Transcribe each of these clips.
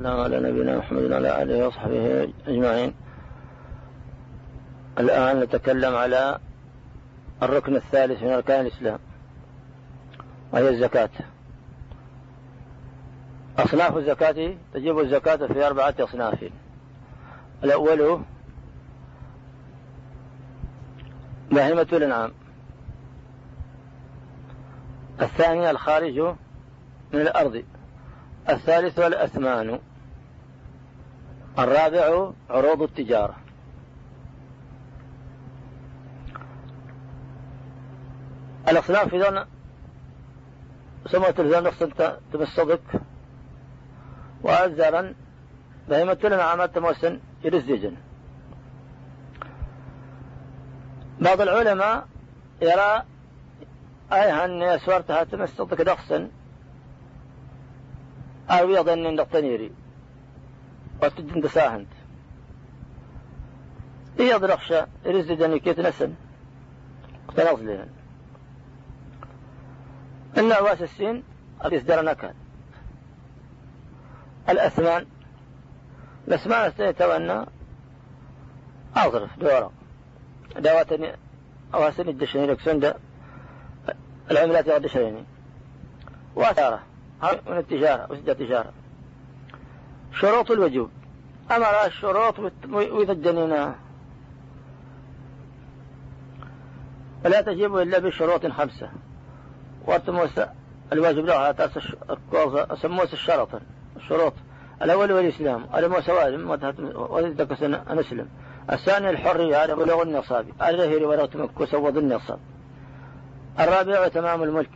والسلام على نبينا محمد وعلى آله وصحبه أجمعين. الآن نتكلم على الركن الثالث من أركان الإسلام وهي الزكاة. أصناف الزكاة تجب الزكاة في أربعة أصناف. الأول بهيمة الأنعام. الثاني الخارج من الأرض. الثالث الأثمان. الرابع عروض التجارة. الأصناف في ذن سموت الزن نقصد تمصدق وأزارا بهيمة الأنعام تموسن يرزجن بعض العلماء يرى أيها أن يسورتها تمصدق دخسن أو يظن أن تنيري. يضرخشة رزدني كيت نسن. تنظلين إن أواس السين الإصدار نكال الأثمان الأثمان تونا أظرف دورة دواتني أواسن الدشني لك سند العملات يغد شريني وأثاره من التجارة وسد التجارة شروط الوجوب. أمر الشروط وإذا الجنينة فلا تجيب إلا بشروط خمسة. وأرتموس الواجب له تاس سموس الشرط. الشروط الأول والإسلام. الموس واجب وذلك نسلم الثاني الحرية هذا بلوغ النصاب. الرهير ولا تمكس وض النصاب. الرابع تمام الملك.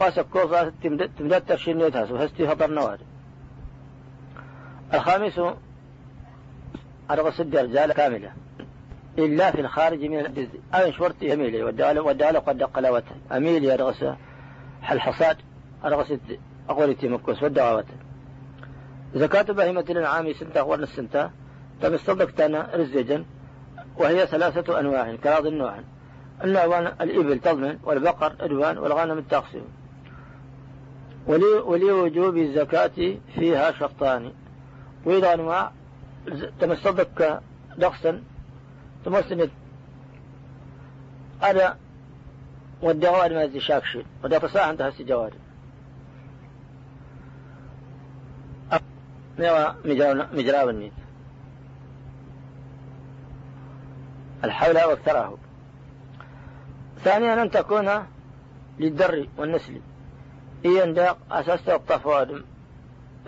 واسكو تمدد ترشين يتهاس وهستي فطر الخامس أرغس الدرجة كاملة إلا في الخارج من الجزء أين شورتي أميلي ودالة قد قلاوته أميلي أرغس الحصاد أرغس أقولتي مكوس ودعوته زكاة بهيمة الأنعام سنتا ورن السنتا تم تانا رزجا وهي ثلاثة أنواع كراض النوع. النوع الإبل تضمن والبقر أدوان والغنم التقسيم. ولوجوب الزكاة فيها شرطان. وإذا أنواع تمصدق دقسا تمسند هذا والدوار ما يزي شاكشي ودا تصاح انتهى السجوار مجرى النيت الحول واكثره ثانيا أن تكون للدر والنسل. إيان داق أساس الطفواد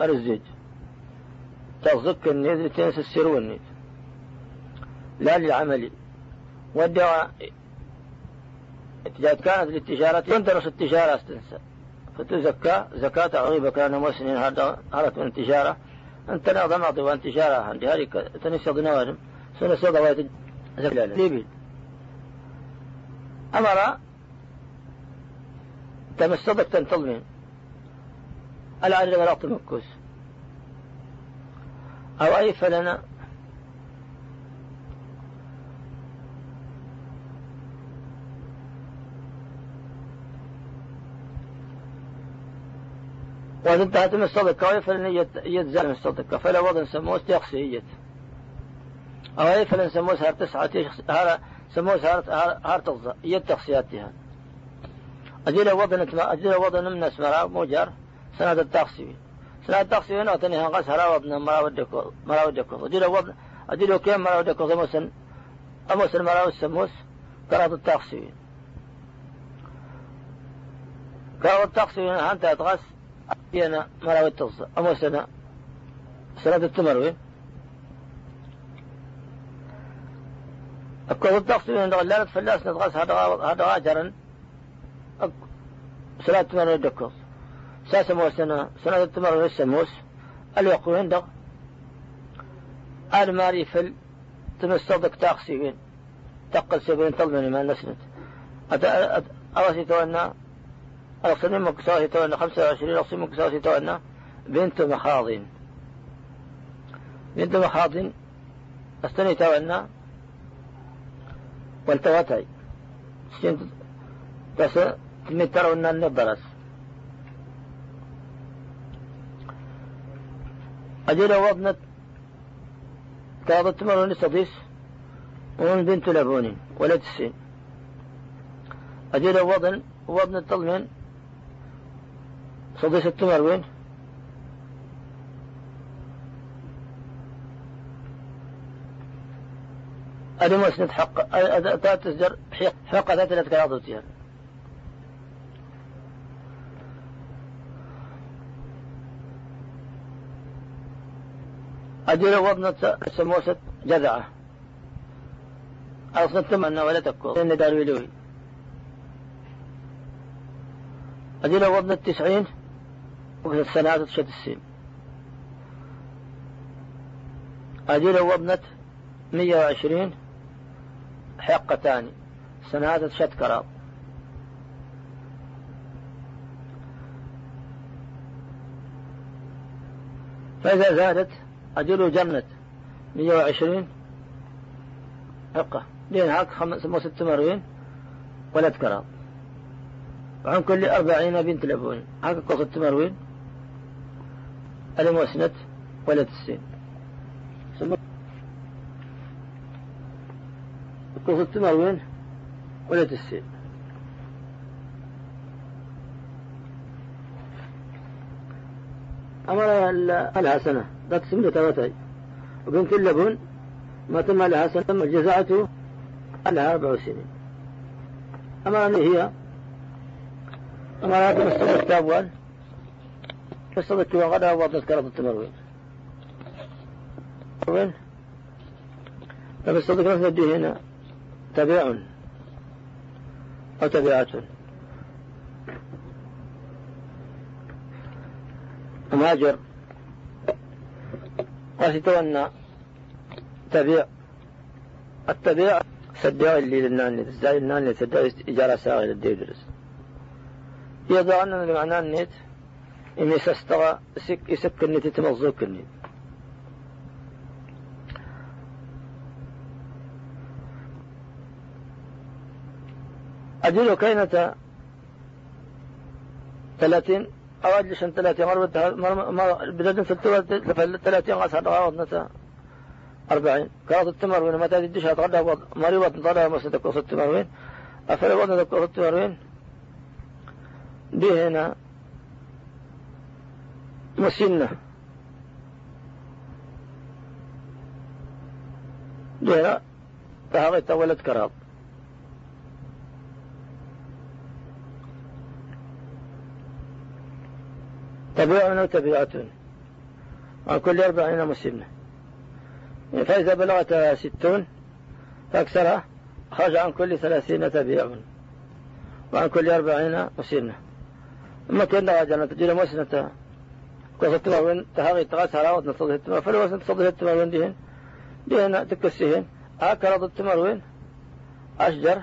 الزيج تغزك النيد تنسى السر والنيد لا للعمل. والدواء إذا كانت للتجارة تندرس التجارة استنسى فتزكى زكاة عريبة كان مسنين هارت من التجارة. أنت نظم أعطي تجارة عندي. هذه تنسى ضنوارم سنسى ضوائت زكاة. أمر تمسدك تنتظمين العدل ولا تمكس. أو أي فلنا وإذا انتهت من الصدقة فلن يتزال من الصدقة. فلا وضع سموه تيقسي أو أي فلن سموه هار تسعة سموه هار هار تغزى. يتقسياتها أجل وضن أجل وضن من اسمرا موجر سنة التقسيم سنة التقسيم أنا تنها قص هرا وضن مرا ودك مرا ودك. أجل وضن أجل كم مرا ودك؟ غموسن أموسن مرا والسموس كرات التقسيم كرات التقسيم أنت أتغس أنا مرا ودك أموسن سنة التمروي أكو التقسيم عند غلالة فلاس نتغس هذا هذا غاجرا سنة تمر يدكوس ساسمو سنة سنة تمر السموس الوقو عندك. الماري فل تمصدق تاقسيين تقل سبين طلبني ما نسنت أواسي تونا. أقصني مكساسي تونا خمسة وعشرين أقصني مكساسي تونا. بنت مخاض بنت مخاض أستني تونا. والتواتي بس ترون النبرس أجل وضنة كاضت مرون استضيس ومن بنت لبون ولد السين. أجل وضن وضن الطلمين صديس التمر وين؟ أدي مسند حق أداة تسجر حق أداة لا تكاضوتها أجل وضنة سموسة جذعة. أصلا تمنى ولا تكو إن دار ويلوي أجل وضنة تسعين وفي السنة تشد السين. أجل وضنة مية وعشرين حقة تاني سنة تشد كراب فإذا زادت أجل جنة. مية وعشرين. حقة. لين هاك خمس ست مروين. ولد كرام. وعن كل أربعين بنت لبون هاك ست مروين. المسند ولد السين. ست مروين. ولد السين. أمر لها سنة سمنة توتي وبنت اللبن ما تم لها سنة جزعته لها أربع سنين. أمر أن هي أمر هذا مستوى التابوان فاستضت وغدا وضعت كرة التمروين وين؟ فاستضت نفسه هنا تبيع أو تبعة مهاجر وستونا تبيع التبيع سدع اللي للنان الزاي النان اللي سدع إجارة ساغي للديدرس يضع أننا بمعنى النت إني سستغى سك يسك النت تمزوك النت أجل كينة ثلاثين أواجل شن ثلاثين مرة بدأت في ثلاثين غاس هذا غاوضنا أربعين. كانت التمر وين؟ متى تدش هتغدى مريضة طلع مسجد كوس التمر وين؟ أفل وضنا كوس التمر وين؟ دي هنا. مسنة دي هنا. تهغيت ولد كراب. تبيع أو تبيعة عن كل أربعين مسنة فإذا بلغت ستون فأكثرها خرج عن كل ثلاثين تبيع وعن كل أربعين مسنة أما كنا جنة تجينا مسنة كوسة وين تهاغي تغاس هراوت نصده التمر فلو وسن تصده التمر وين ديهن ديهن تكسيهن هاك التمر وين؟ أشجر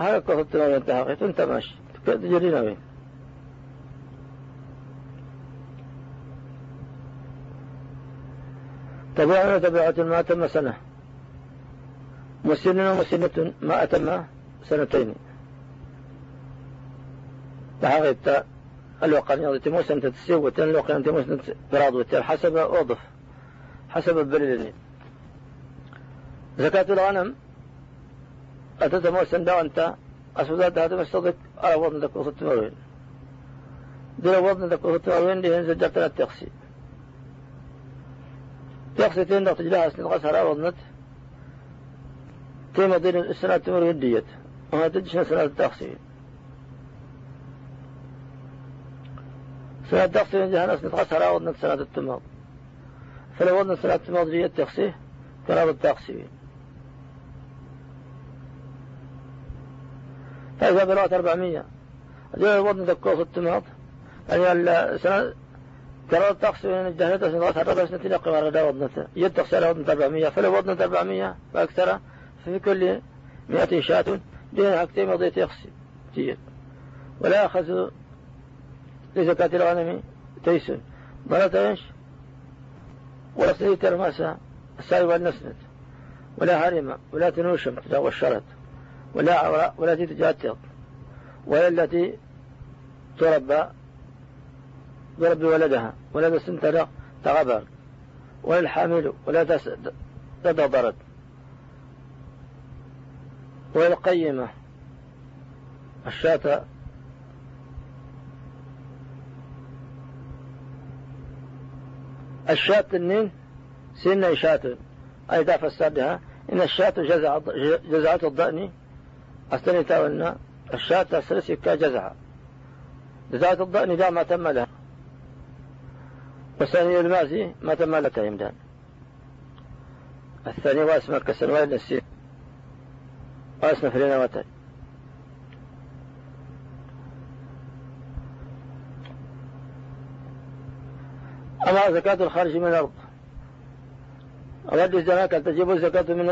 هاك كوسة التمر وين تهاغي انت ماشي تجرينا وين تبعنا تبعة ما أتم سنة. مسن ومسنة ما أتم سنتين. تحقيت الوقت يضي تمو سنة تسيو وتن الوقت تمو سنة براد وتن حسب أوضف حسب البلدين زكاة الغنم أتت موسم دا أنت أسودات هذا مستضك على وضن ذك وسط مروين دي وضن ذك وسط مروين دي هنزل جبتنا التقسيم. يقصتين ضغط جلها سنة غسر وضنت تيما دين السنة تمر وديت وما تدشنا سنة التقصير سنة التقصير جهنا سنة غسر وضنت سنة التمر. فلو وضنت سنة التمر ديت تقصيه كان التقصير فإذا بلغت أربعمية. جاء وضن ذكوص التمر. يعني السنة ترى التقصي من الجهنة سنغات حتى سنة تلقي مرة وضنته يتقصي على وضنة 400 فلو وضنة 400 فأكثر ففي كل 100 شاة دين حكتين مضيت يقصي تيت ولا أخذ لزكاة الغنم تيسن ضلت إيش؟ ولا سيد ترماسة الساي والنسنت ولا هرم ولا تنوشم تجاوز الشرط ولا ولا تتجاتط ولا التي تربى برب ولدها ولد السنتر تغبر وللحامل ولا تضرد وللقيمة الشاة الشاة النين سن شاة أي دا فسادها إن الشاة جزع جزعة الضأن. أستني وإن الشاة أسرسي كجزعة جزعة الضأن دا ما تم لها. والثاني المازي ما تم لك يمدان الثاني واسمه كسنوين السين واسمه فرينا وتاني أما زكاة الخارج من الأرض. أود الزكاة تجب الزكاة من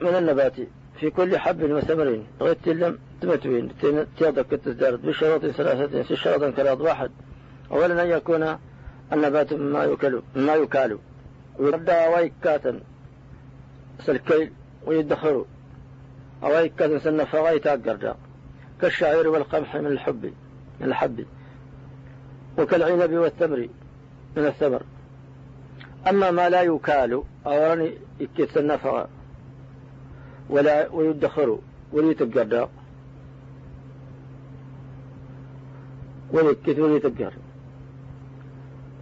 من النبات في كل حب وثمر غير لم تمتوين تيضك تزداد بشروط ثلاثة في شرط كراد واحد. أولا أن يكون النبات مما يكل مما يكال ويبدأ ويكاتا سلكيل ويدخروا أويكاتا سنفا ويتاقر كالشعير والقمح من الحب من الحب. وكالعنب والتمر من الثمر. أما ما لا يكال أوراني يكتسنف ولا ويدخر. وليتقر وليكت وليتقر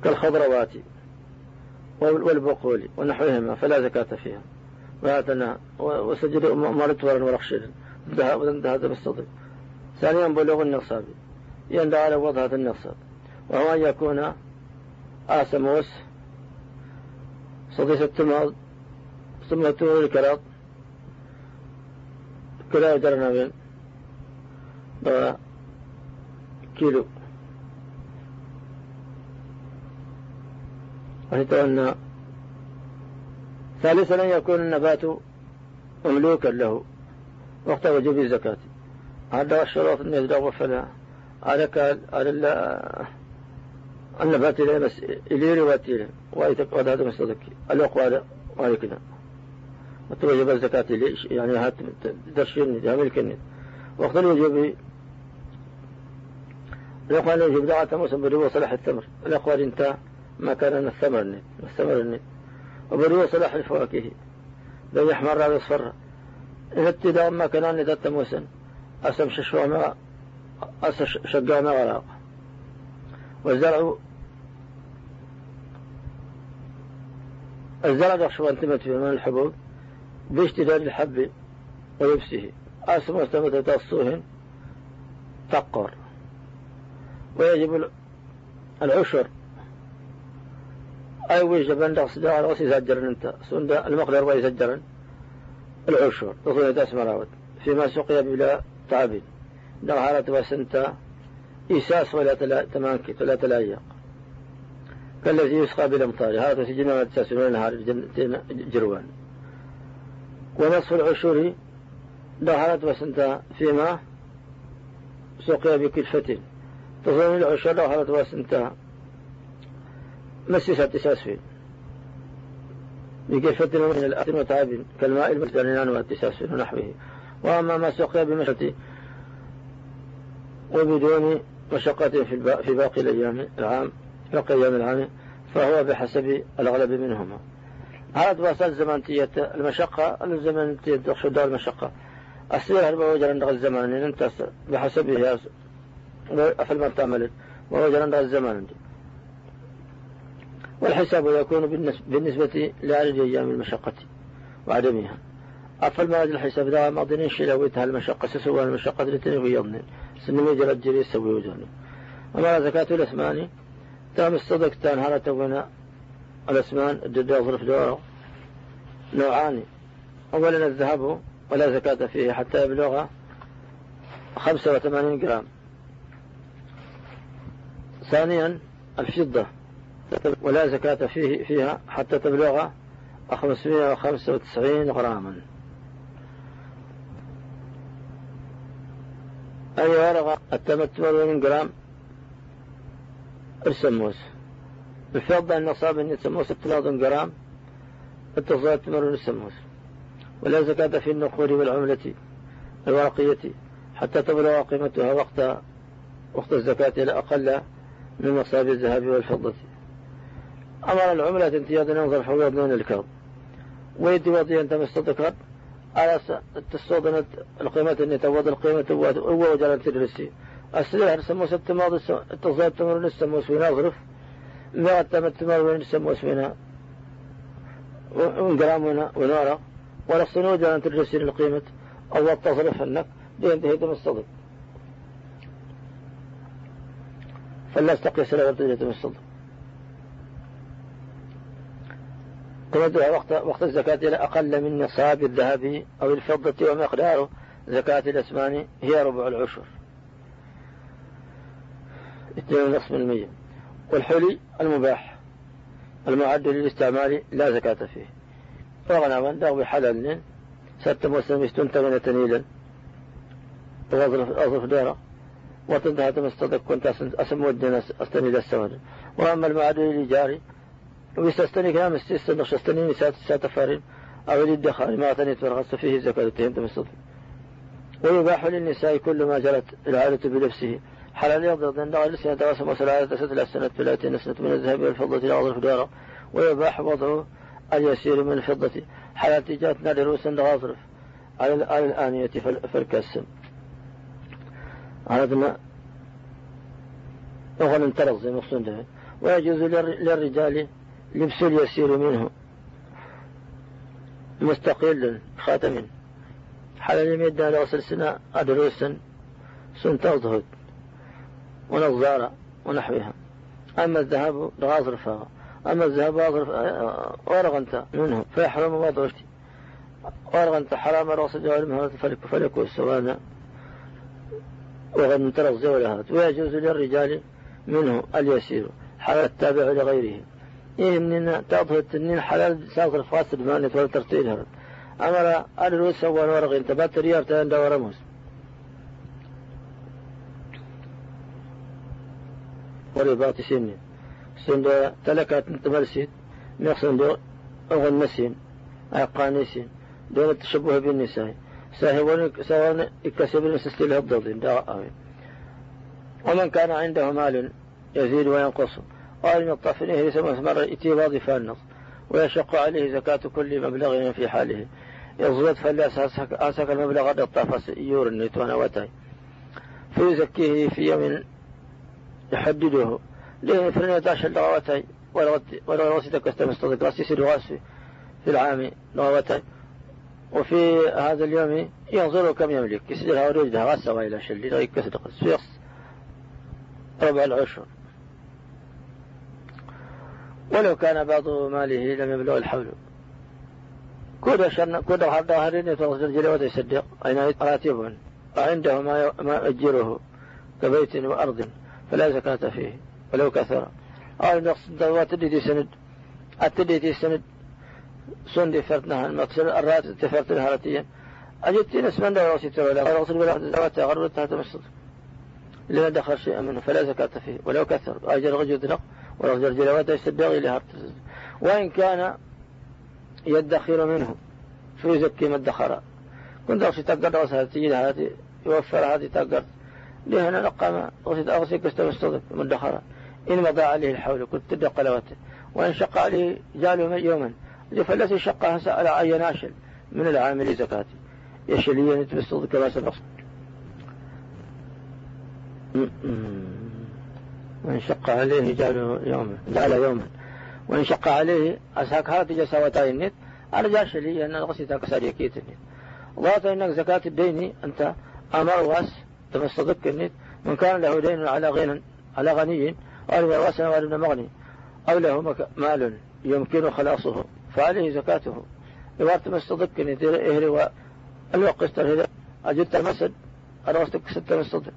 كالخضروات والبقول ونحوهما فلا زكاة فيها. وهاتنا وسجد مرت ورن ورخشد هذا بالصدق. ثانيا بلوغ النصاب. يندى على وضع هذا النصاب. وهو أن يكون آسموس صديق التماض ثم التماض الكراط كلا يدرنا بين كيلو. ويتولى ثالثا أن يكون النبات مملوكا له. وقت وجوب الزكاة. هذا الشروط أن يزرع فلا؟ على على النبات إليه بس إليه رواتي وايتك هذا مصدق الأقوال وايكنا وتوجب الزكاة ليش يعني هات درشين جامل كنت وقت الوجوب الأقوال الوجوب دعاة موسم بريو صلاح التمر. الأقوال انت ما كان الثمر النت وبريو صلاح الفواكه لو يحمر اصفر إذا ابتداء ما كان ندت موسم أسم ششوى ما أسم ما غراق والزرع الزرع يخشى أن تمت من الحبوب باشتداد الحب ويبسه. أسم واستمت تصوه تقر ويجب العشر أي ويجب أن تقصد على رأس يسجر أنت. سند المقدر ويسجر العشر. تصوه تسمى راود فيما سقي بلا تعب دغ حالة وسنت إيساس ولا تمانكت ولا تلايق. كالذي يسقى بالأمطار هذا في جنة تسعون نهار جروان. ونصف العشور دخلت وسنت فيما سقي بكلفة تصوم العشر. دخلت وسنت مسست تساسفين بكلفة من الأثم وتعب كالماء المستنان والتساسفين ونحوه. وأما ما سقي بمشة وبدون مشقة في باقي الأيام العام باقي أيام العام فهو بحسب الأغلب منهما. هذا وصل الزمانتية المشقة الزمانتية تخشى دار المشقة. السير هربا وجر عند الزمان؟ انت بحسبه أفل ما تعمل. ووجر عند الزمان. والحساب يكون بالنسبة لعدد أيام المشقة وعدمها. أفل ما الحساب ذا ماضي شلويتها المشقة سسوى المشقة لتنوي يضنين سنمي جرد جري يسوي وجهني وما زكاة الأثمان تام الصدق تان هذا تونا الأسمان الجدة ظرف دوره نوعان. أولا الذهب ولا زكاة فيه حتى يبلغ خمسة وثمانين جرام. ثانيا الفضة. ولا زكاة فيه فيها حتى تبلغ خمسمائة وخمسة وتسعين غراما. أي ورقة؟ التمتع من جرام السموس. الفضة النصاب أن يسموه ستة جرام التصاد تمر السموس. ولا زكاة في النقود والعملة الورقية حتى تبلغ قيمتها وقت وقت الزكاة إلى أقل من نصاب الذهب والفضة. أمر العملة انتياد ينظر حوض من الكرب ويدي وضي أنت مستذكر على تصودنت القيمة اللي توض القيمة هو وجل تدرسي السلاح نسموه ست ماضي التصوير تمر نسموه سوينا ظرف. ما تمت تمر وين نسموه سوينا. ونقرام ونورق ولا الصنود أن تدرسي القيمة أو تصرف أنك بينتهي مستضيف فلا أستقيس له وابتديت الصدق تودع وقت وقت الزكاة إلى أقل من نصاب الذهب أو الفضة ومقدار زكاة الأسمان هي ربع العشر. اثنين ونصف من المية. والحلي المباح المعد للاستعمال لا زكاة فيه. وغنما دغ بحلال ست مسلم استنتغن تنيلا وأظرف أظرف دارة. وتنتهى تمستدك كنت أسم ودنا أستني السواد وأما المعادل لجاري ويستستني كلام استنى شستني سات سات فارين أو للدخار ما تنيت فرغست فيه زكاة. تهم تمستدك ويباح للنساء كل ما جرت العادة بنفسه. حلال يضرب أن لسنة تواسم وسلالة ستة السنة ثلاثين سنة من الذهب والفضة إلى أرض الفدارة ويباح وضعه اليسير من الفضة. حلال تجات نادر وسند غاصرف على الآنية فالكسم هذا أغنى ترز مقصود ويجوز للرجال لبس اليسير منه. مستقل خاتم. حلال يمد على وصل سنة أدروسا سن. تظهد ونظارة ونحوها. أما الذهب لغاظرفها أما الذهب ورغنت منه. فيحرم وضعتي ورغنت حرام رأس جوال فلك السوانا وغن ترى الزولهات ويجوز للرجال منه اليسير. حلال التابع لغيره. إيه إننا تأطه التنين حلال ساطر فاسد ما ولا ترتيل أمر أدرو سوى ورغ انتبات ريار تهند ورموس. ورباط سن. سن تلكات تمرسيد نقصن أغن مسين. أقانيسين دون التشبه بالنساء. سواء اكتسب المسس له الضوضين ومن كان عنده مال يزيد وينقص. قال من الطفنه يسمى مرة اتباض فالنص ويشق عليه زكاة كل مبلغ في حاله. يزود فليس أسك المبلغ قد الطفس يور النيتون وتاي فيزكيه في يوم يحدده. ليه؟ فرن يتاشى اللغوتاي ولو غسيتك استمستضك غسيس الغاسي في العام لغوتاي وفي هذا اليوم ينظر كم يملك. يسجلها وريدها غسة إلى شل غير قص ربع العشر. ولو كان بعض ماله لم يبلغ الحول. كود شن كود حد ظاهرين يتوصل الجلوة يصدق أين راتب وعنده ما ما كبيت وأرض فلا زكاة فيه ولو كثر. أو نقص دوات التي سند التي سند سندي فرتناها المقصد الرات تفرت الهارتية أجدت نسبا لا وسيت ولا رسول ولا زوات غرب تحت مسجد لما دخل شيئا منه فلا زكاة فيه ولو كثر. أجر درق ورجل جلوات يستبغي لها. وإن كان يدخر منه فيزكي ما ادخر. كنت أغسي تقر وسهل تجد هذه يوفر هذه تقر لهنا نقام أغسي أغسي كستمستضك من دخر إن مضى عليه الحول كنت تدق قلواته وإن شق عليه جاله يوما لفلس شقها سأل عن ناشل من العامل زكاتي يشليا يتبسط كما سبق. وإن شق عليه جعله يوما جعل يوما وإن شق عليه أساك هذه جساوتاي النت أنا جاش لي أن غسيتا كسر يكيت النت ضغط إنك زكاة الدين أنت أمر واس تمستضك النت من كان له دين على غنى على غني أو واسنا وابن مغني. أو له مال يمكن خلاصه فعليه زكاته. إذا مستضك إهري الوقت أجدت المسد أروستك ستة مستضك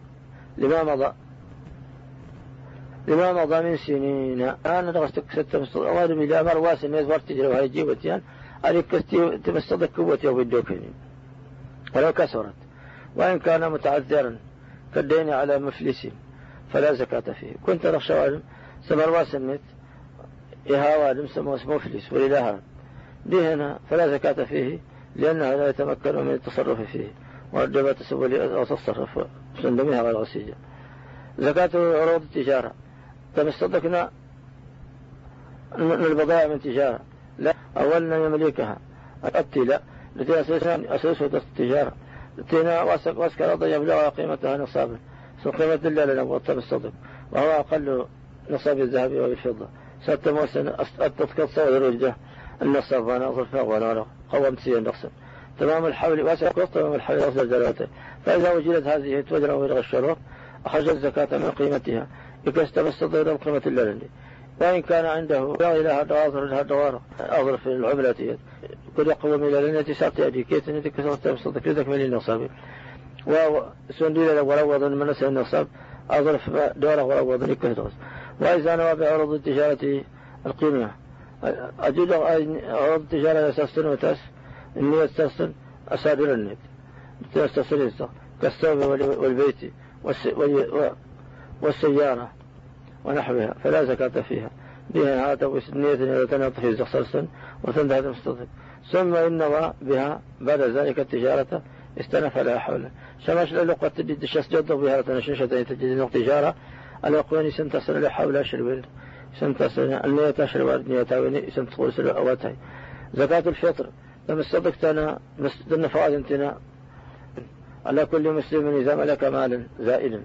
لما مضى؟ لما مضى من سنين. أنا درستك ستة مستضك أوادم إلى أمر واسم يزور تجري وهي جيبتيان أليك تمستضك قوتي الدوكين ولو كسرت. وإن كان متعذرا كالدين على مفلس فلا زكاة فيه. كنت نخشى سمر واسمت إهاوى سموه مفلس ولله دهنا فلا زكاة فيه لأنها لا يتمكن من التصرف فيه. وعندما تسبل أو تصرف سندمها غسيجة زكاة عروض التجارة. كما استطقنا من البضائع من تجارة. لا أولا يملكها التي التي أساسها التجارة التي وأسكر أرضا يبلغ قيمتها نصابا قيمة إلا لنا الصدق. وهو أقل نصاب الذهب والفضة. ستموسن التذكر صور الرجة. النصاب وأنا ظرفا وأنا قومت سيا نقصا تمام الحول واسع تمام الحول أصل جلاته فإذا وجدت هذه توجد غير الشروط أخرج الزكاة من قيمتها. استمس إلى قيمة اللبن وإن كان عنده لا إله إلا أظهر لها دوار أظهر في العملة كل يقوم إلى لنتي سارت يدي كيت نتي كسرت تمسط كذلك من النصاب. وسنديل ولو وضن من نسى النصاب أظرف دوره ولو وضن كهدوس وإذا نوى بعروض التجارة القيمة أجد عروض التجارة يستسن وتس إني يستسن أسادر النت يستسن كالثوب والبيت والسيارة ونحوها فلا زكاة فيها. بها هذا نية إذا تنط في زخصرسا وتنتهي المستطيع ثم إنما بها بعد ذلك التجارة استنف لا حول. شماش لقوة تجد الشخص جد بها تنششة تجد التجارة الأقواني سنتصل لحول شربل سنتصل النية شربل نية تاويني سنتقول سلو أواتي. زكاة الفطر. لما استطقتنا دن فوائد على كل مسلم إذا ملك مالا زائلا.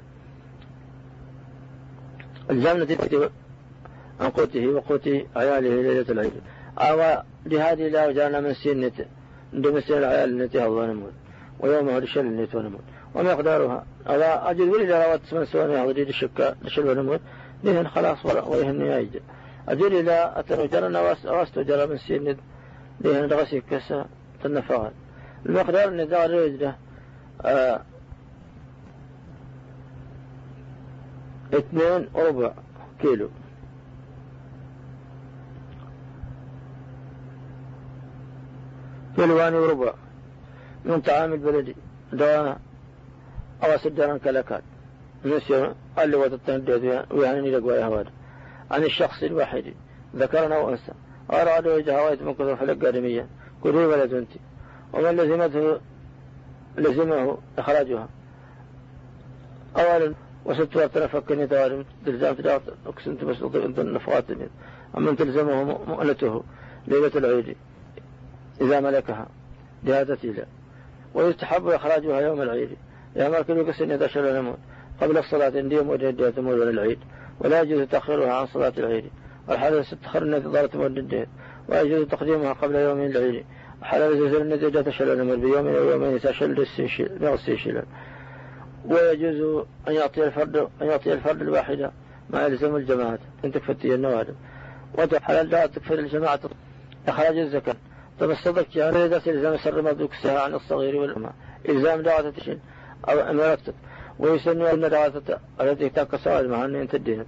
الجنة عن قوته وقوت عياله ليلة العيد. أو لهذه لا جانا من سنة عند سن العيال التي الظالمون ويومه للشل التي ونمون ومقدارها ألا أجد ولد روات من سواني هذه الشكا لشل ونمون لهن خلاص ويهن يعيد أجد إلى أتنو جرنا واستو جرى من سنة لهن رغسي كسا تنفاها المقدار النزار رجله آه اثنين ربع كيلو. كيلوان وربع. من طعام البلد دوانا. أو سدران كلكات نسير قال لي وتتندد ويعني لقوا هذا عن الشخص الواحد ذكرنا وأنثى أراد وجه هواية من كثر فلق آدميا كل ولد أنت ومن لزمته لزمه إخراجها. أولا وست ترفكني توارم تلزام تدار أكسنت بس أنت النفقات أمن تلزمه مؤنته ليلة العيد إذا ملكها لهذا تيلا ويستحب إخراجها يوم العيد. يا مالك الوكس إذا شل نموت قبل الصلاة ديم ودين تموت العيد. ولا يجوز تأخيرها عن صلاة العيد. تأخر التي ضارت مود ويجوز تقديمها قبل يوم العيد. حلال زلزال النتيجة تشل نموت بيوم أو يومين تشل السيشل ويجوز أن يعطي الفرد أن يعطي الفرد الواحدة ما يلزم الجماعة. إن تكفتي النوادم وحلال لا تكفر الجماعة. إخراج الزكاة. طب الصدق يعني إذا تلزم سر مردوك السها عن الصغير والأمة إلزام دعوة تشن أو أمرتك ويسن أن دعوة التي سوال مع أن أنت الدين.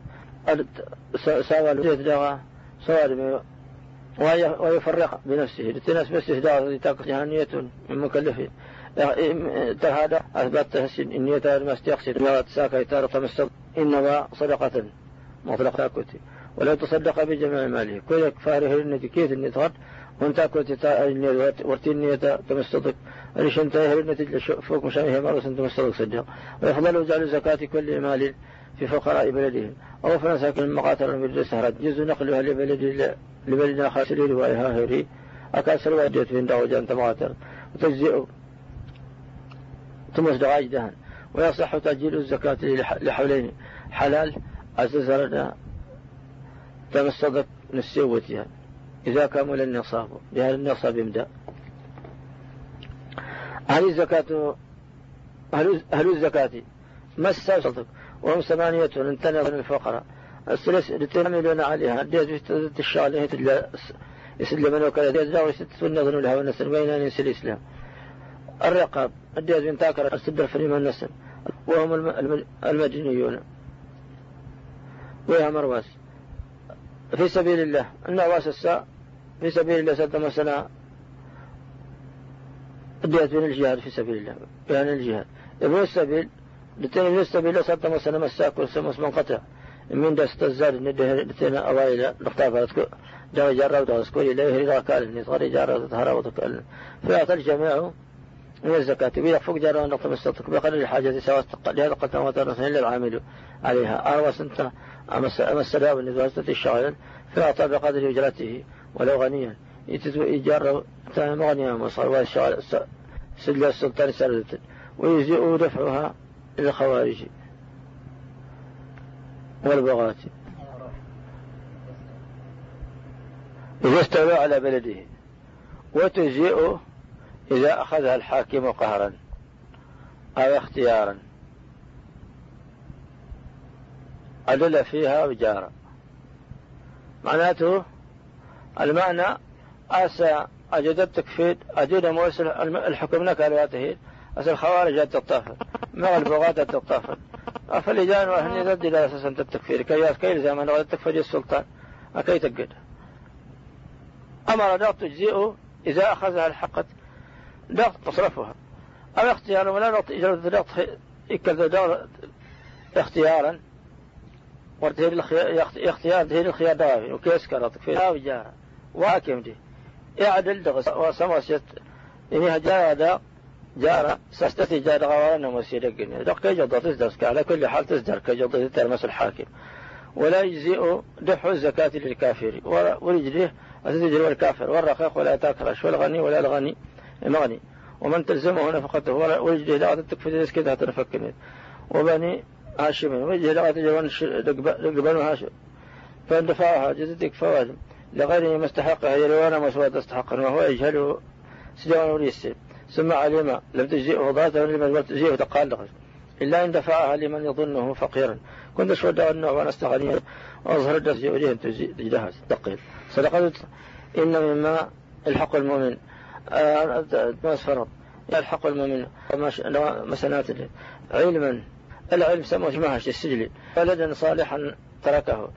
سوال دعوة سوال ويفرق بنفسه. لتناس بس دعوة التي تاك جهنية من مكلفين. هذا أثبت إن يتار ما استيقصد ما تساك يتار تمسك إنما صدقة مطلق كتي ولا تصدق بجميع ماله. كل فاره النتي كيت النتغط وانت كنت تا ورتين نيتا تمسطك أنش أنت النتي فوق مشانه مرة تمسطك صدق. ويفضل جعل زكاة كل مال في فقراء بلدهم أو فنساكن مقاتل من السهرات. جزء نقلها لبلد لبلد آخر. سرير وإهاهري أكاسر وأديت من دعوة أنت مقاتل وتجزئ ثم ازدواج دهن ويصح تأجيل الزكاة لحولين حلال أززرنا تمصدق نسيوتها إذا كمل النصاب بهذا النصاب يبدأ هل الزكاة أهل الزكاة ما الصدق وهم ثمانية انتنظ الفقراء الثلث لتعملون عليها في الشغل يسلم من وكذا ديت لا ويستون نظن لها والنسل بين أن ينسل الإسلام الرقاب الديت بن تاكر السدر فريم النسل وهم المدينيون ويا مرواس في سبيل الله النواس الساء في سبيل الله سد مثلا الديت من الجهاد في سبيل الله يعني الجهاد. ابن السبيل لتين ابن السبيل سد مثلا مساك والسمس منقطع من دست الزاد نديه لتين أوائل لقطافة جاء جارة وتغسكو إليه إذا كان نصغر جارة وتهرى وتكال فيعطى الجميع من الزكاة. ويخفق جارة ونقطة مستطق بقدر الحاجة سواء لهذا قد وترسل إلا العامل عليها. أروى سنة أما السلام وسط الشغل فأعطى بقدر أجرته ولو غنيا. إيجار مغنيا مصر سجل السلطان سردة ويجزئ دفعها إلى الخوارج والبغاة. إذا استوى على بلده. وتجزئ إذا أخذها الحاكم قهرا أو اختيارا. عدل فيها وجارا معناته المعنى أسى أجد التكفير أجد موسل الحكم لك على تهيد أس الخوارج التطافل ما البغاة التطافل فالإجان وهن ضد إلى أساس التكفير كي كي زمان غدا التكفير السلطان أكي تقد أمر ضغط تجزئه إذا أخذها الحقت ضغط تصرفها. أو اختيارا ولا إجراء ضغط ضغط اختيارا. ورتهير اختيار تهير الخيار دوافي وكيس كرات في هاو جارة واكم دي اعدل دغس وسموسيت إنها جارة جارة سستتي جارة غوانا مسيرة قلنا دق كي جضة تزدرس على كل حال تزدر. كي جضة ترمس الحاكم. ولا يجزئ دحو الزكاة للكافر. ورجله أتدجر الكافر والرقيق ولا تاكرش والغني ولا الغني. مغني ومن تلزمه نفقته. ورجله لا تكفي كذا تنفكني وبني هاشم وجه لغاية جوان لقبان هاشم. فإن دفعها جزتك فواد لغيره ما استحقها. يلوانا مسوى تستحقا وهو يجهله سجوان وليس. ثم علم. لم تجزئه ضاته لمن تجزئه تقال إلا إن دفعها لمن يظنه فقيرا. كنت شود أنه وأنا استغني. وأظهر الدرس وجه تجدها تقيل. صدقت إن مما الحق المؤمن ما فرض الحق المؤمن مسنات. علما العلم سموه مهش السجل. ولدا صالحا تركه.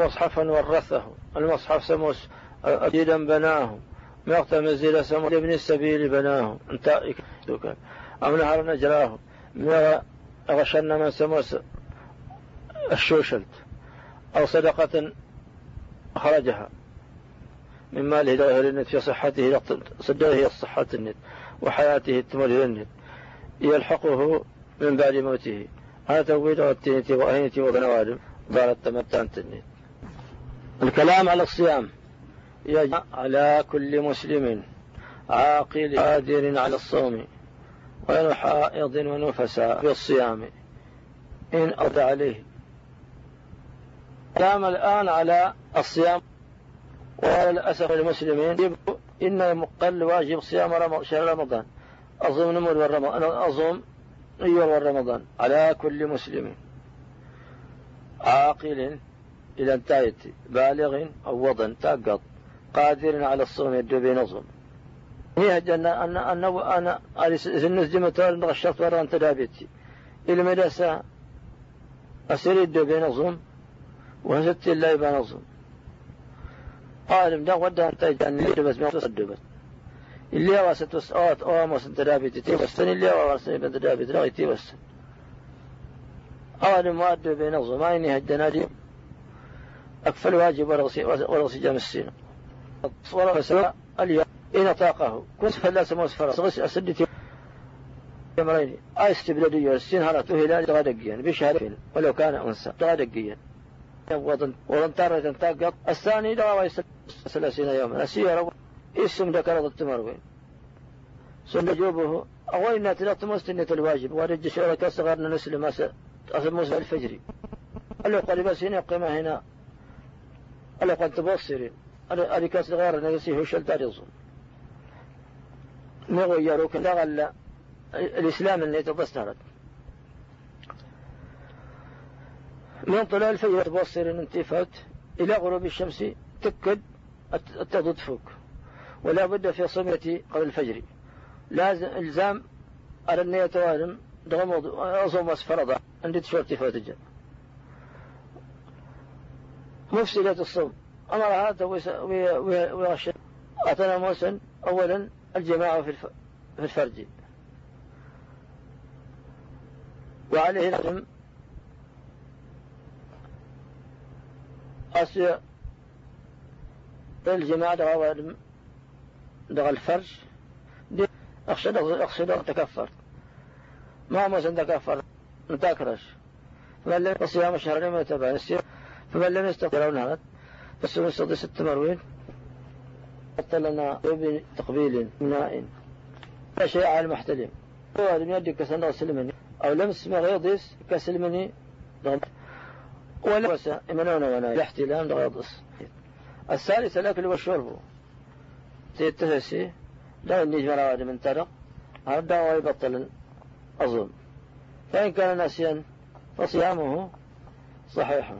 ومصحفا ورثه المصحف سموس أجيلا بناه مقت مزيل سمو ابن السبيل بناه أنت أو نهر نجراه غشنا من سموس الشوشلت. أو صدقة أخرجها من ماله إلى النت في صحته صدره الصحة النت وحياته تمر النت. يلحقه من بعد موته. هذا توبيد والتينة وأهينة وبنوادم. قالت تمتعن تنين الكلام على الصيام يجب على كل مسلم عاقل قادر على الصوم غير حائض ونفساء بالصيام إن أرد عليه. كلام الآن على الصيام. وللأسف المسلمين إن مقل واجب صيام شهر رمضان. أظن نمر والرمضان أظن أيوة رمضان على كل مسلم. عاقل إلى انتهت بالغ أو وضن تقض قادر على الصوم يدو بنظم. هي جنة أن أن أنا الناس جمة غشرت ورا أنت دابتي. المدرسة أسير يدو بنظم وهزت الله بنظم. قال ده ودا أنت جاني بس ما تصدبت اللي هو ستوس أوت أو ما سنتدابي تتي وستن اللي هو ورسني بنتدابي تلاقي تي وستن أول مؤدب بين ما إني هدنا أكفل واجب ورغسي جام السين ورغسي اليوم إن طاقه. كنت فلا سموس فرس أسدتي يمرين. أستبلدي السين هرته هلال غدقيا بشهرين ولو كان أنثى. غدقيا وضن وضن تارة تنتاقط الثاني دعوة ثلاثين يوما أسير اسم ذكر التمروين سن جوبه. أوينا تلقت مستنة الواجب ورج شعرك صغرنا نسلم أصل موسى الفجري قال له قال بس هنا قيمة هنا. قال له قد تبصري قال كاس صغار نسيه وشل تاريص مغيروك لغل الإسلام اللي تبصرت. من طلع الفجر تبصر انتفات إلى غروب الشمس تكد التضدفك ولا بد في صمية قبل الفجر. لازم إلزام على النية توالم دغمض أصوم فرضا عندي تشورتي فوتجا مفسدة الصوم. أمرها ويغشى أتنا موسى أولا الجماعة في الفرج. وعليه لازم أصل الجماعة دغا الفرج. أخشى أخشى تكفر. ما موسى تكفر؟ نتاكرش فمن لم يصيام شهرين متابعين فمن لم يستطيعون هذا فالسنة يستطيع ست مروين. لنا بتقبيل مناء لا شيء على المحتلم. هو من يدك كسنة سلمني أو لمس مغيضس كسلمني ولا إمنون ولا الاحتلام لغيضس الثالث الأكل والشرب تيتسسي لا ينجي مراد من ترق. هذا ويبطل أظن فإن كان ناسيا فصيامه صحيح.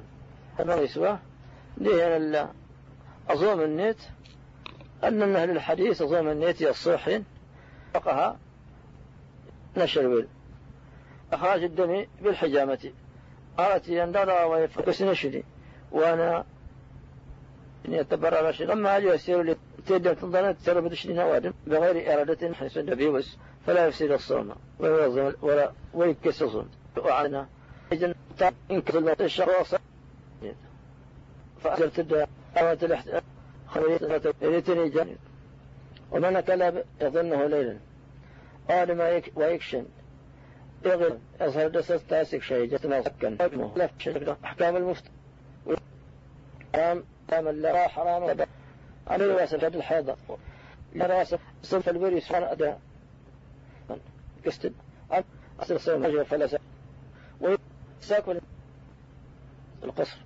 هذا يسوى لأن أظن النيت أن أهل الحديث أظن النيت الصحين فقها نشر أخراج الدم بالحجامة. أن درى ويفكس نشري. وأنا يتبرع رشد لما أجي يسير لي تيدا تنظر ترى بدشري نوادم. بغير إرادة حيث بيوس. فلا يفسد الصوم. ولا ويكس الصوم. وعنا إذن إن كتل الشخص فأجل تدى أوات الاحتمال خبريتني جانب ومن أكل يظنه ليلا. قال ما ويكشن يغل يظهر دسس تاسك شيء جتنا سكن حكمه لف شجرة أحكام المفت. حرام حرام لا حرام عليه واسف هذا الحيضة. لا راسف صنف الوري سبحان أداء قستد أصل صيام رجل فلسة ويساكل القصر.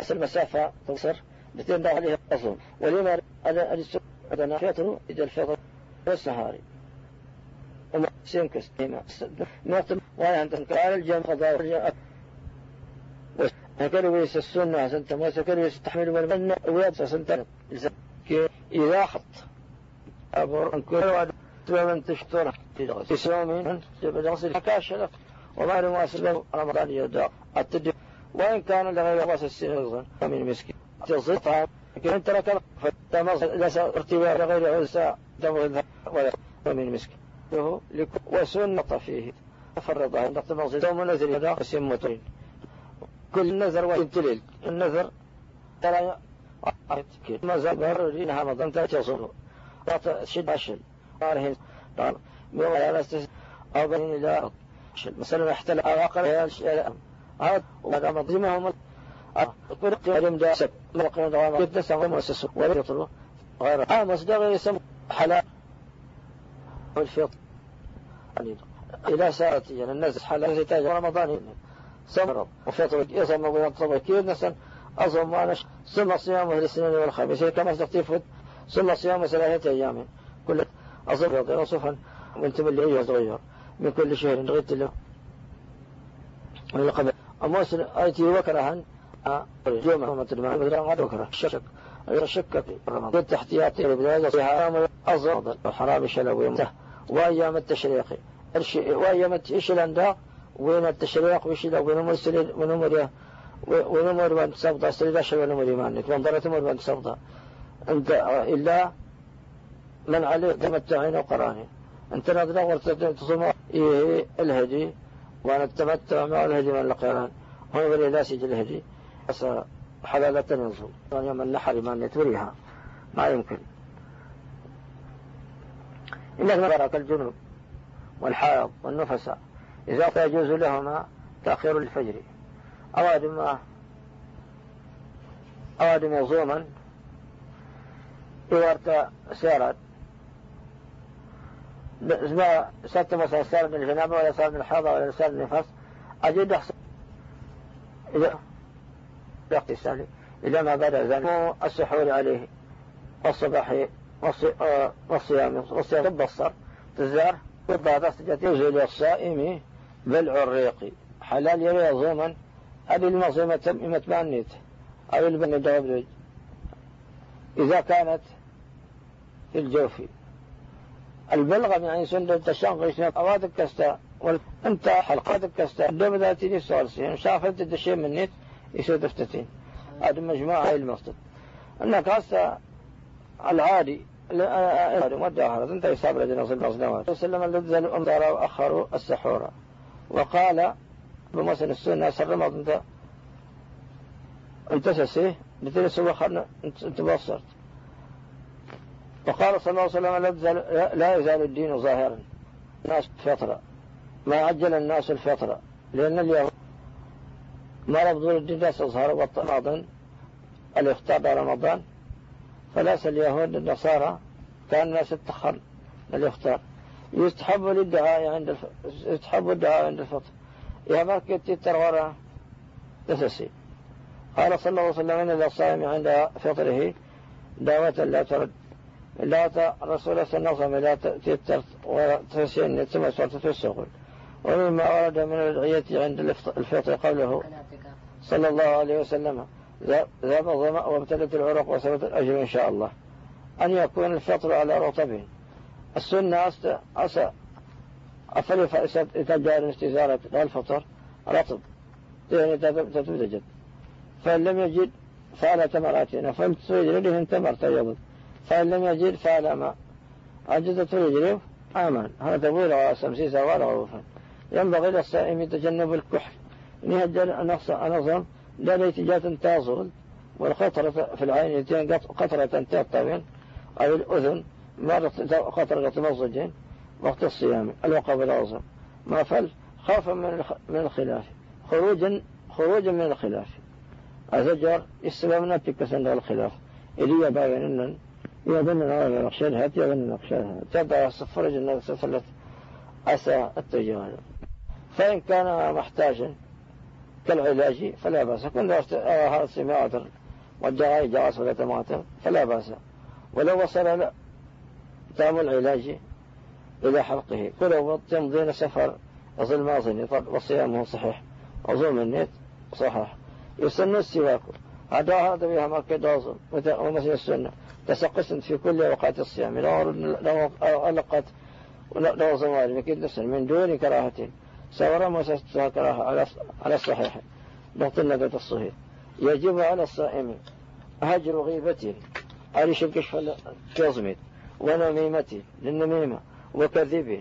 أس المسافة توصر بتين عليها أصل ولما أدنا فيتر إذا الفطر والسهاري وما سينكس نقطة وأنا عند على الجمع قضاء هكذا ويس السنة سنت ما سكر ويس تحمل والمنة ويبس سنت إذا خط. أبور أن كل واحد من تشتر في سومين بغسل كاشلة وما لما أسلم رمضان يدع التدب وإن كان لغير رأس السنة من مسكين تصل طعام لكن أنت لك فتمص لس ارتباع لغير عزة دم ولا من مسكين وسنة فيه. فرض عن نقط المغزل يوم نذر هذا قسم مترين كل نذر ويبتلل النذر ترى ما زال بهر إنها مضم تصل شد عشل قارهن قال لا استس أو بين لا مثلا احتل أواقر هذا وهذا مضيمهم قرق يرم دا سب. موقع دوام قد سوى مؤسسه ولا يطلب غير. آه مصدر يسمى حلال والفطر. إلى ساعة يعني الناس حلال زيتاج رمضان سمر. وفطر يصم وينطبق كيف نسن. ما نش. ثم صيامه الاثنين والخميس. كما استخطيف ثم صيامه ثلاثة أيام. كل يضير صفا وانت من اللي يتغير من كل شهر. غيت له. من القبل أموس آيتي وكرها جمعة مثل ما مثل ما وكره الشك. في رمضان التحتياتي بداية حرام أظن وحرام شلوي وأيام التشريق. وأيام إيش الأنداق وين التشريق؟ وإيش ذا؟ وين مرسل وين مر وين مر من تصفى سريدا شو وين مر مانك وانظرت مر من تصفى أنت إلا من عليه تمتعين وقراني. أنت نادنا ورتدين تصوم إيه الهدي. وأنا التمتع مع الهدي من القران ولي لا سجل الهدي بس حلالة ينصب يوم النحر ما نتوريها ما يمكن. إلا ما الجنوب والحائض والنفساء إذا يجوز لهما تأخير الفجر أوادم أوادم يظوما إذا سيرت ما ست مثلا سار من الجنابة ولا سار من الحاضة ولا سار من النفس أجد أحسن. إذا اغتسال إذا ما بدأ ذلك السحور عليه والصباح والصيام والصيام البصر تزار سجد. يزول الصائم بلع الريق حلال يري ظوما أبي المظلمة تمت بانيت أو البن إذا كانت في الجوف. البلغة من عين سند التشنق أوادك كستا انت حلقاتك كستعدوا ذاتي دي سوالسين شافت الدشي منيت يسوي دفتتين. هذه مجموعة هاي المقصد. انك هسه العادي ودعها أنت يصاب لجنة صلى الله عليه وسلم الذين الأمطار وأخروا السحور وقال بمثل السنة سرمت أنت. انت سسيه بتلس وخرنا أنت بصرت. وقال صلى الله عليه وسلم لا يزال الدين ظاهرا. الناس فترة ما عجل الناس الفترة لأن اليوم مرض ظهور الدين تظهر والطماطم الإفطار رمضان. فليس اليهود النصارى كان الناس تتخر الإفطار يستحب للدعاء عند الف... يستحب الدعاء عند الفطر. يا مركز تتر تسسي قال صلى الله عليه وسلم إن للصائم عند فطره دعوة لا ترد. لا رسول وسلم لا تتر وتسين صلت السوق ومما ورد من الأدعية عند الفطر قوله صلى الله عليه وسلم ذهب الظمأ وابتلت العرق وثبت الأجر إن شاء الله. أن يكون الفطر على رطب السنة أسى أفل إذا جاء استزارة الفطر رطب. يعني تتوجد فإن لم يجد فعل تمراتنا فإن تجري تمر تيض فإن لم يجد فعل ما. عجزت رجله آمن. هذا تقول على سمسيسة ولا غروفا ينبغي للصائم يتجنب الكحل. نهجل أنظم لا ليتجات تازل والقطرة في العين يتين قطرة تطبين أو الأذن مرة قطرة مزجين وقت الصيام الوقف العظم ما فل خوفا من من الخلاف. خروجا خروجا من الخلاف. أزجر السبب نتك سند الخلاف. إلي باين يظن نقشان هات يظن نقشان هات تبع صفر جنة سفلت أسى التجارب فإن كان محتاجا كالعلاج فلا بأس. كن هذا سماعة والدعاء جواز ولا تماتر فلا بأس. ولو وصل تام العلاج إلى حلقه. ولو تمضين سفر أظل ما أظن. وصيامه صحيح. أظن النت صحيح. يسن السواك. هذا هذا بها ما كدازم ومثل السنة. تسقس في كل أوقات الصيام لو ألقت لو زوال مكيد من دون كراهة. سورا مسستها كراهة على الصحيح النبات الصحيح. يجب على الصائم هجر غيبته على شكش كظمت ونميمة للنميمة وكذب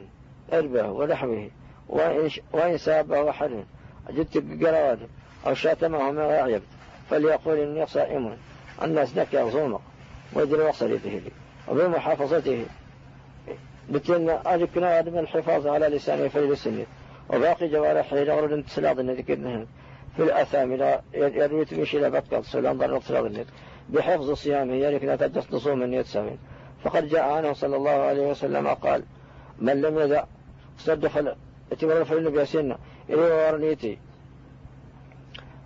أربه ونحوه وإن سابه وحل جدت قرار أو شاتمه ما يعيب فليقول إني صائم الناس نكي ظلمق ويدري به وبمحافظته بتن أذكنا من الحفاظ على لسانه فلسنه وباقي جوارحه لغرد سلاض ذكرناها في الأثام لا يروي تمشي بطل سلام ضر سلاض بحفظ صيامه لا تجس نصوم من يتسامين فقد جاء عنه صلى الله عليه وسلم قال من لم يدع صدق اتمر فإنه سنة إليه ورنيتي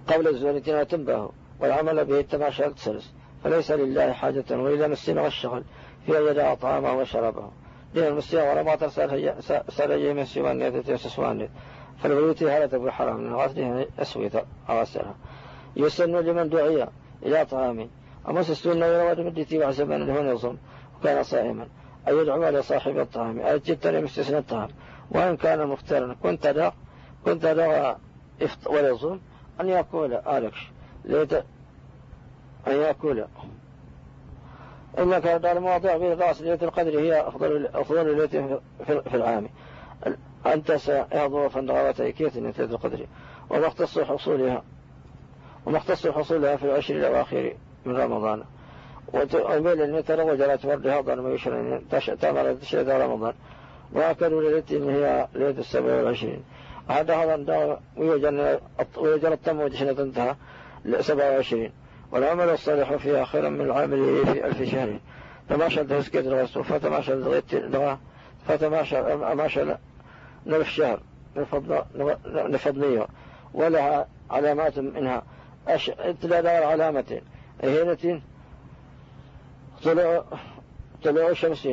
قبل الزونتين وتنبه والعمل به التماشى التسلس. فليس لله حاجة وإذا مسنا والشغل في أن يدع طعامه وشرابه دين المسيح ولا ما ترسل سرجي من سوان نيتة سوان فالبيوت هذا تبو حرام من غسله أسويت أغسلها يسن لمن دعي إلى طعام أما سستون يروى مدتي وحسبا له يصوم وكان صائما. أي يدعو لصاحب الطعام. أي جدا مستثنى الطعام. وإن كان مختارا كنت دع كنت دع ويصوم أن يقول أن يأكل. إنك مواضع في رأس ليلة القدر هي أفضل أفضل ليلة في العام. أنت سيحضر فندغوتي كيف ليلة القدر. وما اختص حصولها وما اختص حصولها في العشر الأواخر من رمضان. وأميل أن يتروج على تفردها ضمن ما يشرين تامر تشري رمضان. وأكلوا ليلة هي ليلة السبع والعشرين. هذا هذا ويجر التم وتشنة انتهى سبع وعشرين. والعمل الصالح فيها خيرا من العامل في ألف شهر. تماشى تسكت الغسل فتماشى الغيت فتماشى أماشى نلف شهر نفضنية ولها علامات منها. أش... دار علامة. هينة طلوع طلوع شمس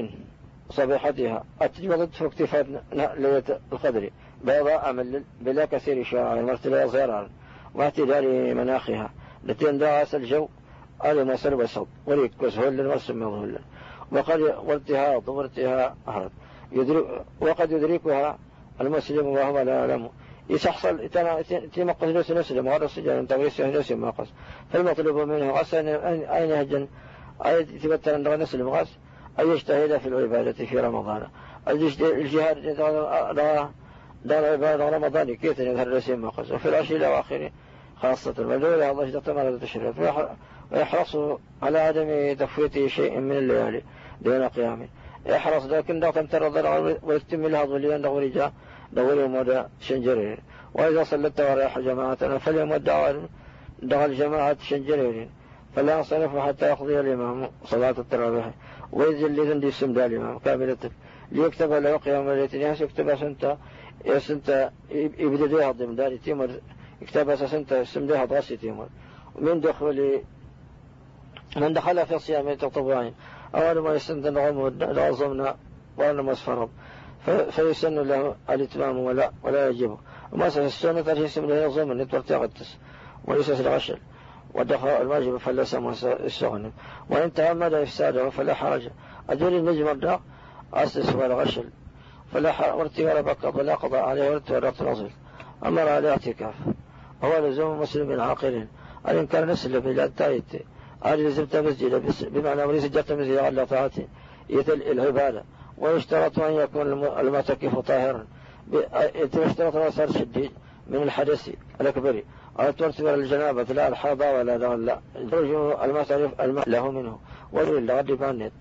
صبيحتها. أتجمد في اكتفاء ليلة القدر. بيضاء بلا كثير شعر مرتبة صغيرا واعتدال مناخها. لتين دعس الجو على ما سلب الصوت وليك وسهل ورسم مظهل وقد وارتها وارتها أهرد يدرك وقد يدركها المسلم وهو لا يعلم. يتحصل تمقص نفس مسلم غير السجن تغيس نفس ماقص فالمطلوب منه غس أين يهجن؟ أي تبتل أن نسلم غس أن يجتهد في العبادة في رمضان. الجهاد دار عبادة رمضان كيف يظهر رسيم ماقص وفي العشر الأواخر خاصة ولولا الله جل وعلا تشرف ويحرص على عدم تفويته شيء من الليالي دون قيامه يحرص لكن لا تمتر ويتم لها ظليا دغ رجاء دغ يوم شنجرين وإذا صلى التواريح جماعة فليمودع دغ الجماعة شنجرين فلا ينصرف حتى يقضي الإمام صلاة التراويح. وينزل لذن سمد الإمام كاملة ليكتب له قيام الليل يكتب سنتا يسنتا يبدو يهضم داري تيمر يكتب سنتا سمدها تيمر من دخول من دخل في الصيام التطوعين أول ما يسن الغمود العظمنا وأنا مسفرض فيسن له الإتمام ولا ولا يجبه وما السنة يسن له الضمن يتورتغتس وليس الغشل ودخل الواجب فلس السغن وإن تعمد إفساده فلا حرج. أدري النجم الداق أسس ولا غشل. فلا حرج ولا بقى فلا قضاء عليه ولا تنظل أمر على اعتكاف. هو لزوم مسلم عاقل أن كان نسل بلا تايت أن لزمت مسجد بمعنى وليس جت مسجد على طاعته يتل العبادة. ويشترط أن يكون المعتكف طاهرا. يشترط أن يصير شديد من الحدث الأكبر. أو ترتب الجنابة لا الحاضة ولا لا لا. الماء له منه. ويقول لغد باند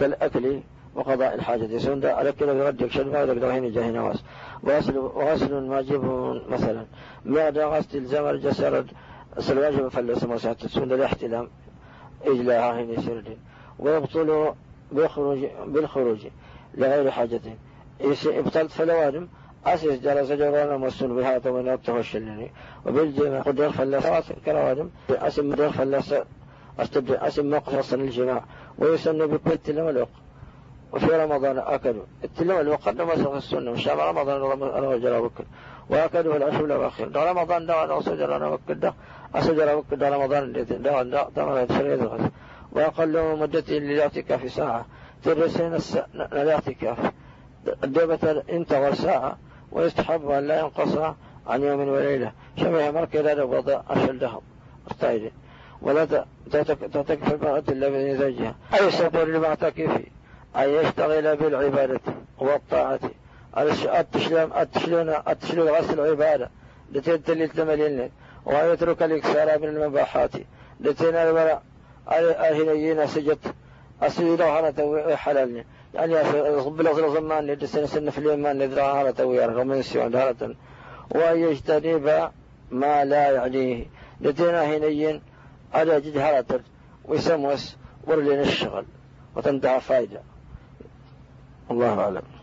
كالأكل وقضاء الحاجة يسون ده على بيرد يكشف ما يقدر هنا جاهي نواس. وغسل وغسل واجب مثلا. ما دا غسل الزمر الجسر الواجب فلس مسات سون الاحتلام إجلاها هنا يسردين ويبطل بالخروج بالخروج لغير حاجة. ابطلت فلوادم أسس جلس جوانا مسون بها تمنى التوشلني وبالجماع قد يغفل لسوات كروادم أسم يغفل لس أستبدل أسم مقصصا الجماع ويسن بكل تلم الوق وفي رمضان أكلوا. التلم الوق قد مسخ السنة مش رمضان أنا وجل وكل وأكلوا العشر الأواخر. ده رمضان ده أنا أسجل أنا وكل ده. أسجل وكل ده رمضان ده ده ده تشريد الغد وأقل مدته للاعتكاف ساعة. ترسين الاعتكاف الدبة انتظر ساعة ويستحب أن لا ينقص عن يوم وليلة. شبه مركز لا وضع أشل ارتايد ولا تتكفى المرأة إلا بإذن زوجها أي صبر لمعتكف أن يشتغل بالعبادة والطاعة. التشلم التشلون التشلون غسل العبادة التي تلي التملين ويترك الإكسار من المباحات نرى الهنيين سجت أسجد هنا حلالني يعني بلغ زمان لدسنا سنة في اليمن ندرى هارة ويار ومن سيون هارة ويجتنب ما لا يعنيه. لدينا هنيين على جد هارة ويسموس ورلين الشغل. وتنتهى فايدة الله أعلم.